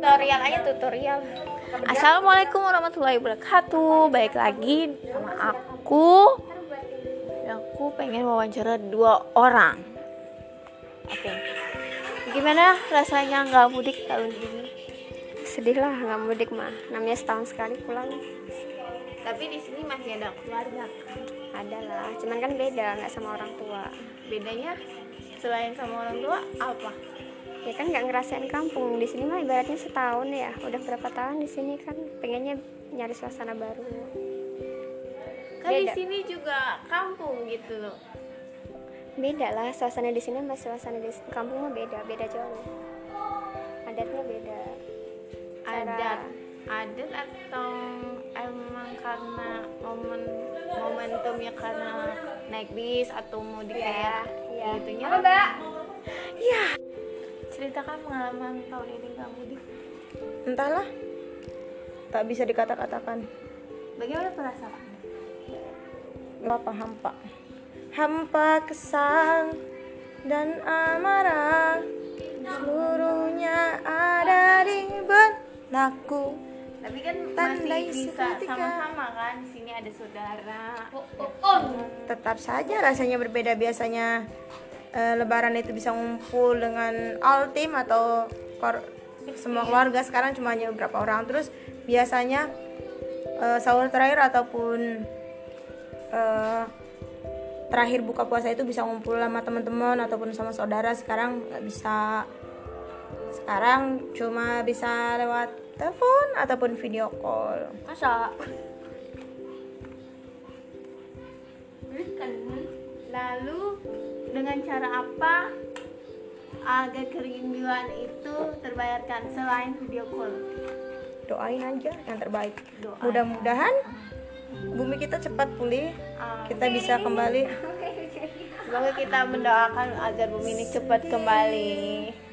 tutorial aja tutorial. Assalamualaikum warahmatullahi wabarakatuh. Baik lagi sama aku. Aku pengen wawancara dua orang. Oke. Gimana rasanya nggak mudik tahun ini? sedih lah nggak mudik mah. Namanya setahun sekali pulang Tapi di sini masih ada keluarga. Kan? ada lah cuman kan beda nggak sama orang tua. Bedanya selain sama orang tua apa? ya kan nggak ngerasain kampung. Di sini mah ibaratnya setahun ya. Udah berapa tahun di sini kan pengennya nyari suasana baru. Kan di sini juga kampung gitu loh. Beda lah suasana di sini sama suasana di kampung mah beda beda jauh. Adatnya beda. Cara- adat adat atau emang karena momen momentumnya karena naik bis atau mudik Iya, kayak iya. gitunya. Apa, Mbak? iya. Ceritakan pengalaman tahun ini nggak mudik. Entahlah. Tak bisa dikata-katakan. Bagaimana perasaan apa hampa. Hampa kesal dan amarah. Seluruhnya ada di benakku tapi kan Tandai masih bisa sama-sama kan di sini ada saudara. Tetap saja rasanya berbeda. Biasanya eh, lebaran itu bisa ngumpul dengan all team atau kor- semua keluarga. Sekarang cuma hanya beberapa orang. Terus biasanya eh, sahur terakhir ataupun eh, terakhir buka puasa itu bisa ngumpul sama teman-teman ataupun sama saudara. Sekarang nggak bisa. Sekarang cuma bisa lewat telepon ataupun video call. Masa? Lalu dengan cara apa agar kerinduan itu terbayarkan selain video call? Doain aja yang terbaik. Doain. mudah-mudahan bumi kita cepat pulih. Kita bisa kembali. Semoga kita mendoakan agar bumi ini cepat kembali